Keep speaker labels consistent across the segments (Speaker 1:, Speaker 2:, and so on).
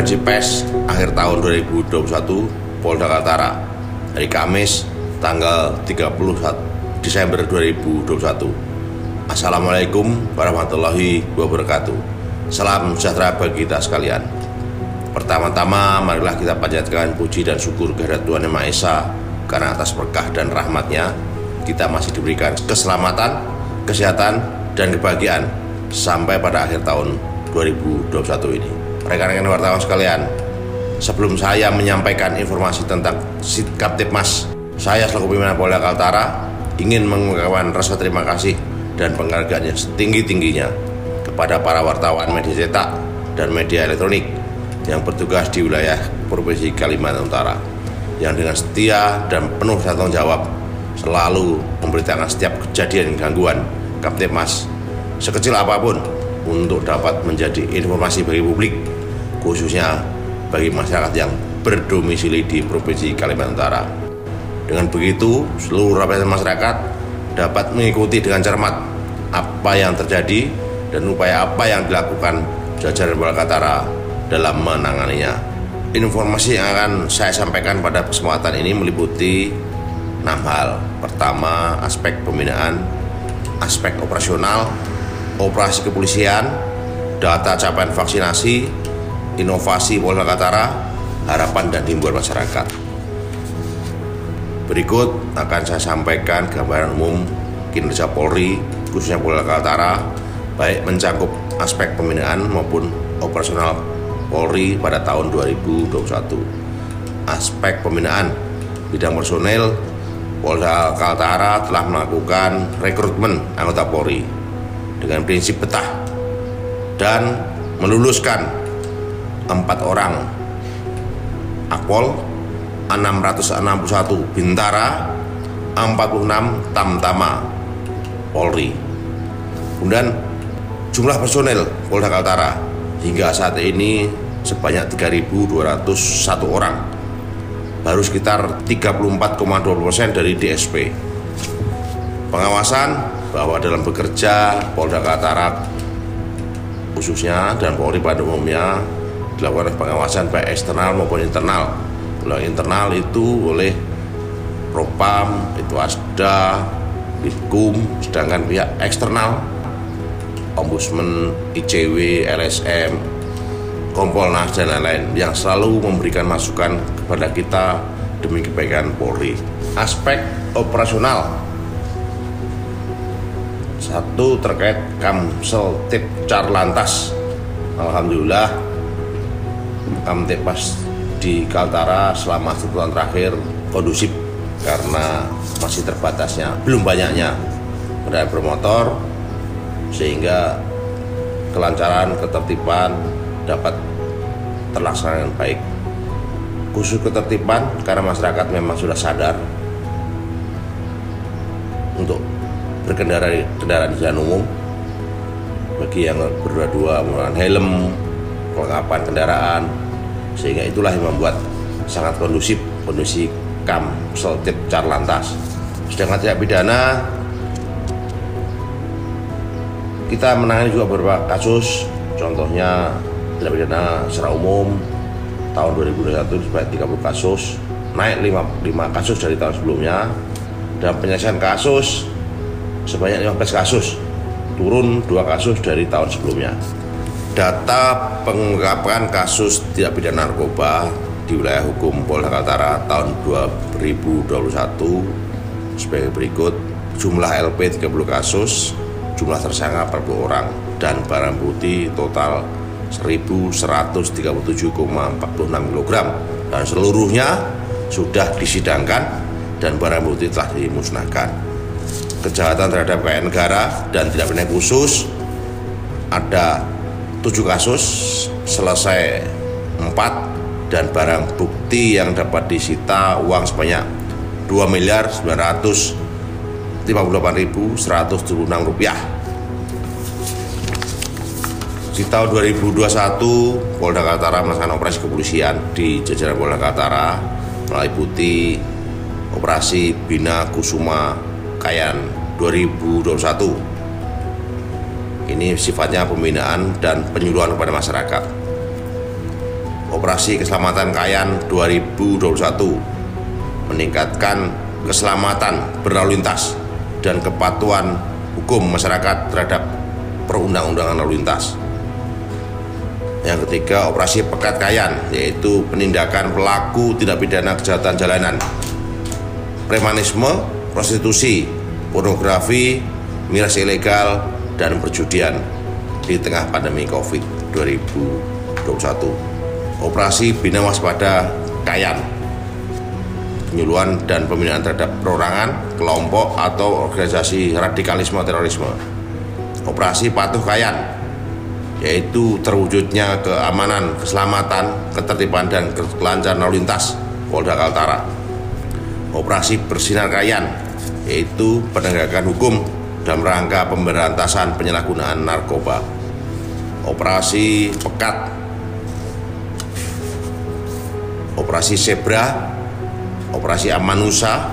Speaker 1: pers akhir tahun 2021 Polda Kaltara hari Kamis tanggal 31 Desember 2021. Assalamualaikum warahmatullahi wabarakatuh. Salam sejahtera bagi kita sekalian. Pertama-tama marilah kita panjatkan puji dan syukur kehadirat Tuhan Yang Maha Esa karena atas berkah dan rahmatnya kita masih diberikan keselamatan, kesehatan, dan kebahagiaan sampai pada akhir tahun 2021 ini. Rekan-rekan wartawan sekalian, sebelum saya menyampaikan informasi tentang sikap Tipmas, saya selaku pimpinan Polda Kaltara ingin mengucapkan rasa terima kasih dan penghargaan yang setinggi-tingginya kepada para wartawan media cetak dan media elektronik yang bertugas di wilayah Provinsi Kalimantan Utara yang dengan setia dan penuh tanggung jawab selalu memberitakan setiap kejadian gangguan Kaptipmas sekecil apa pun untuk dapat menjadi informasi bagi publik khususnya bagi masyarakat yang berdomisili di Provinsi Kalimantan Utara. Dengan begitu, seluruh lapisan masyarakat dapat mengikuti dengan cermat apa yang terjadi dan upaya apa yang dilakukan jajaran Polda Kaltara dalam menanganinya. Informasi yang akan saya sampaikan pada kesempatan ini meliputi enam hal. Pertama, aspek pembinaan, aspek operasional, operasi kepolisian, data capaian vaksinasi, inovasi Polda Kaltara, harapan dan himbauan masyarakat. Berikut akan saya sampaikan gambaran umum kinerja Polri, khususnya Polda Kaltara, baik mencakup aspek pembinaan maupun operasional Polri pada tahun 2021. Aspek pembinaan bidang personel Polda Kaltara telah melakukan rekrutmen anggota Polri dengan prinsip betah dan meluluskan empat orang. Akpol 661 Bintara 46 Tamtama Polri. Kemudian jumlah personel Polda Kaltara. Hingga saat ini sebanyak 3.201 orang. Baru sekitar 34,2 persen dari DSP pengawasan bahwa dalam bekerja Polda Kaltara khususnya dan Polri pada umumnya dilakukan pengawasan baik eksternal maupun internal. Kalau internal itu oleh Propam, itu Asda, Bitkum, sedangkan pihak eksternal Ombudsman, ICW, LSM, Kompolnas dan lain-lain yang selalu memberikan masukan kepada kita demi kebaikan Polri. Aspek operasional satu terkait Kamsel Tip Carlantas. Alhamdulillah Kamtipas di Kaltara selama satu tahun terakhir kondusif karena masih terbatasnya, belum banyaknya kendaraan bermotor sehingga kelancaran, ketertiban dapat terlaksana dengan baik. Khusus ketertiban karena masyarakat memang sudah sadar untuk berkendara di kendaraan jalan umum bagi yang berdua-dua menggunakan helm, kelengkapan kendaraan sehingga itulah yang membuat sangat kondusif kondisi kam seltip carlantas. Sedangkan tidak pidana kita menangani juga beberapa kasus. Contohnya tidak pidana secara umum tahun 2021 sebanyak 30 kasus naik 5, 5 kasus dari tahun sebelumnya. Dan penyelesaian kasus sebanyak 15 kasus turun dua kasus dari tahun sebelumnya data pengungkapan kasus tidak pidana narkoba di wilayah hukum Polda Kaltara tahun 2021 sebagai berikut jumlah LP 30 kasus jumlah tersangka 40 orang dan barang bukti total 1137,46 kg dan seluruhnya sudah disidangkan dan barang bukti telah dimusnahkan. Kejahatan terhadap kekayaan negara dan tidak pidana khusus ada tujuh kasus selesai empat dan barang bukti yang dapat disita uang sebanyak 2 miliar 958 ribu 176 rupiah. Di tahun 2021 Polda Kaltara melaksanakan operasi kepolisian di jajaran Polda Kaltara meliputi operasi Bina Kusuma Kayan 2021 ini sifatnya pembinaan dan penyuluhan kepada masyarakat. Operasi Keselamatan Kayan 2021 meningkatkan keselamatan berlalu lintas dan kepatuhan hukum masyarakat terhadap perundang-undangan lalu lintas. Yang ketiga, operasi pekat kayan, yaitu penindakan pelaku tindak pidana kejahatan jalanan, premanisme, prostitusi, pornografi, miras ilegal, dan perjudian di tengah pandemi COVID 2021. Operasi Bina Waspada Kayan, penyuluhan dan pembinaan terhadap perorangan, kelompok, atau organisasi radikalisme terorisme. Operasi Patuh Kayan, yaitu terwujudnya keamanan, keselamatan, ketertiban dan kelancaran lalu lintas Polda Kaltara. Operasi Bersinar Kayan yaitu penegakan hukum dalam rangka pemberantasan penyalahgunaan narkoba. Operasi Pekat Operasi Zebra Operasi Amanusa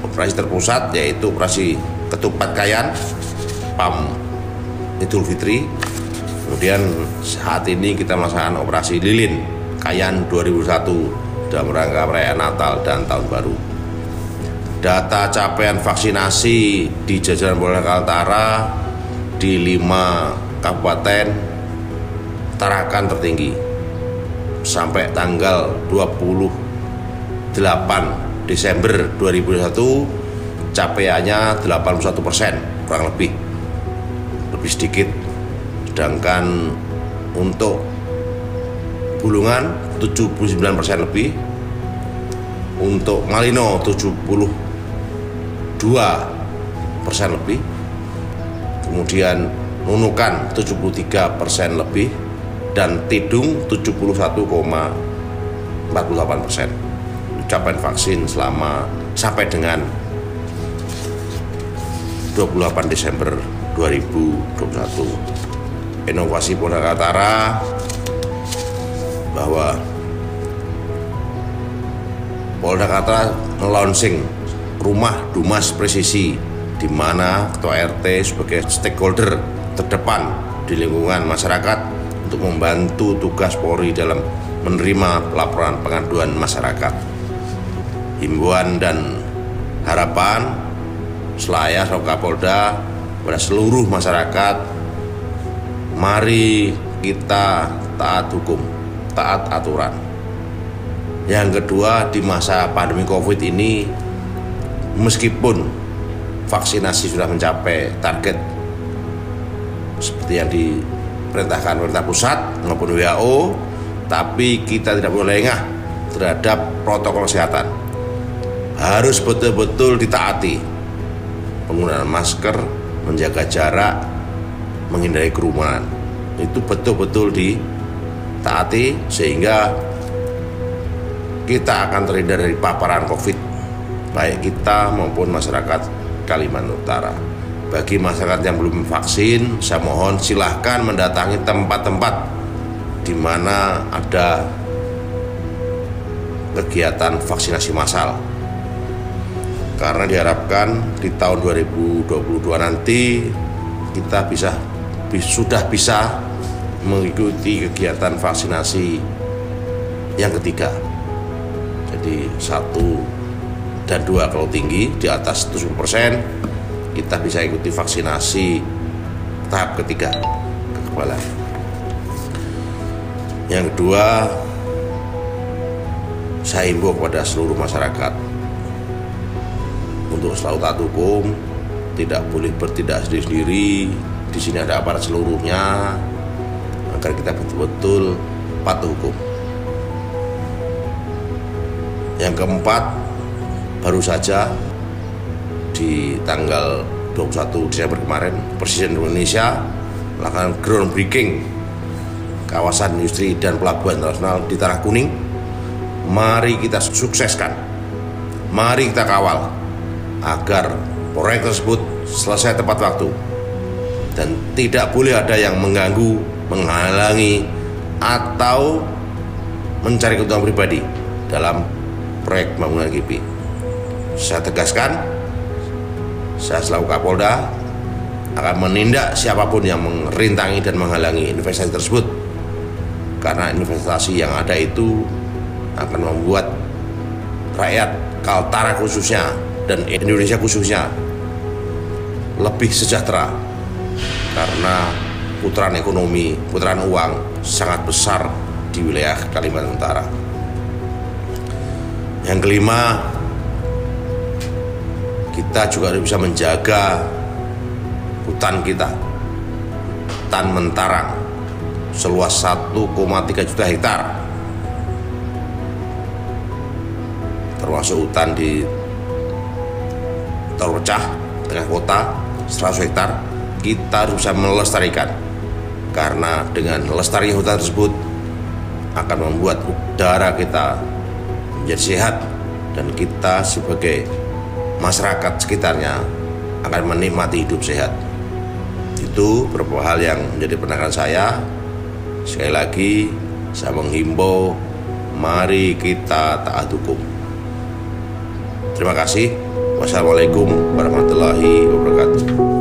Speaker 1: Operasi terpusat yaitu Operasi Ketupat Kayan PAM Idul Fitri Kemudian saat ini kita melaksanakan operasi lilin Kayan 2001 dalam rangka perayaan Natal dan Tahun Baru. Data capaian vaksinasi di jajaran Polda Kaltara di lima kabupaten Tarakan tertinggi. Sampai tanggal 28 Desember 2021 capaiannya 81 persen kurang lebih. Lebih sedikit. Sedangkan untuk Bulungan 79% lebih. Untuk Malino 72 persen lebih kemudian Nunukan 73 persen lebih dan Tidung 71,48 persen. Capaian vaksin selama sampai dengan 28 Desember 2021 inovasi Polda Kaltara bahwa Polda Kaltara launching rumah Dumas Presisi di mana ketua RT sebagai stakeholder terdepan di lingkungan masyarakat untuk membantu tugas Polri dalam menerima laporan pengaduan masyarakat. Himbauan dan harapan Selaya Kapolda pada seluruh masyarakat mari kita taat hukum, taat aturan. Yang kedua, di masa pandemi COVID ini, meskipun vaksinasi sudah mencapai target seperti yang diperintahkan pemerintah pusat maupun WHO, tapi kita tidak boleh lengah terhadap protokol kesehatan. Harus betul-betul ditaati. Penggunaan masker, menjaga jarak, menghindari kerumunan itu betul-betul ditaati sehingga kita akan terhindar dari paparan COVID baik kita maupun masyarakat Kalimantan Utara. Bagi masyarakat yang belum vaksin, saya mohon silahkan mendatangi tempat-tempat di mana ada kegiatan vaksinasi massal. Karena diharapkan di tahun 2022 nanti kita bisa sudah bisa mengikuti kegiatan vaksinasi yang ketiga. Jadi satu dan dua kalau tinggi di atas 70 persen kita bisa ikuti vaksinasi tahap ketiga kekebalan. Yang kedua, saya himbau kepada seluruh masyarakat untuk selalu taat hukum, tidak boleh bertindak sendiri-sendiri, di sini ada aparat seluruhnya agar kita betul-betul patuh hukum. Yang keempat, baru saja di tanggal 21 Desember kemarin Presiden Indonesia melakukan groundbreaking kawasan industri dan pelabuhan internasional di Tanah Kuning. Mari kita sukseskan. Mari kita kawal agar proyek tersebut selesai tepat waktu dan tidak boleh ada yang mengganggu, menghalangi atau mencari keuntungan pribadi dalam proyek pembangunan GP. Saya tegaskan, saya selaku Kapolda akan menindak siapa pun yang merintangi dan menghalangi investasi tersebut karena investasi yang ada itu akan membuat rakyat Kaltara khususnya dan Indonesia khususnya lebih sejahtera karena putaran ekonomi, putaran uang sangat besar di wilayah Kalimantan Utara. Yang kelima, kita juga bisa menjaga hutan kita, hutan mentarang seluas 1,3 juta hektar. Termasuk hutan di terpecah tengah kota 100 hektar. Kita harus bisa melestarikan karena dengan lestarinya hutan tersebut akan membuat udara kita menjadi sehat dan kita sebagai masyarakat sekitarnya akan menikmati hidup sehat. Itu beberapa hal yang menjadi penangan saya. Sekali lagi saya menghimbau mari kita taat hukum. Terima kasih. Wassalamualaikum warahmatullahi wabarakatuh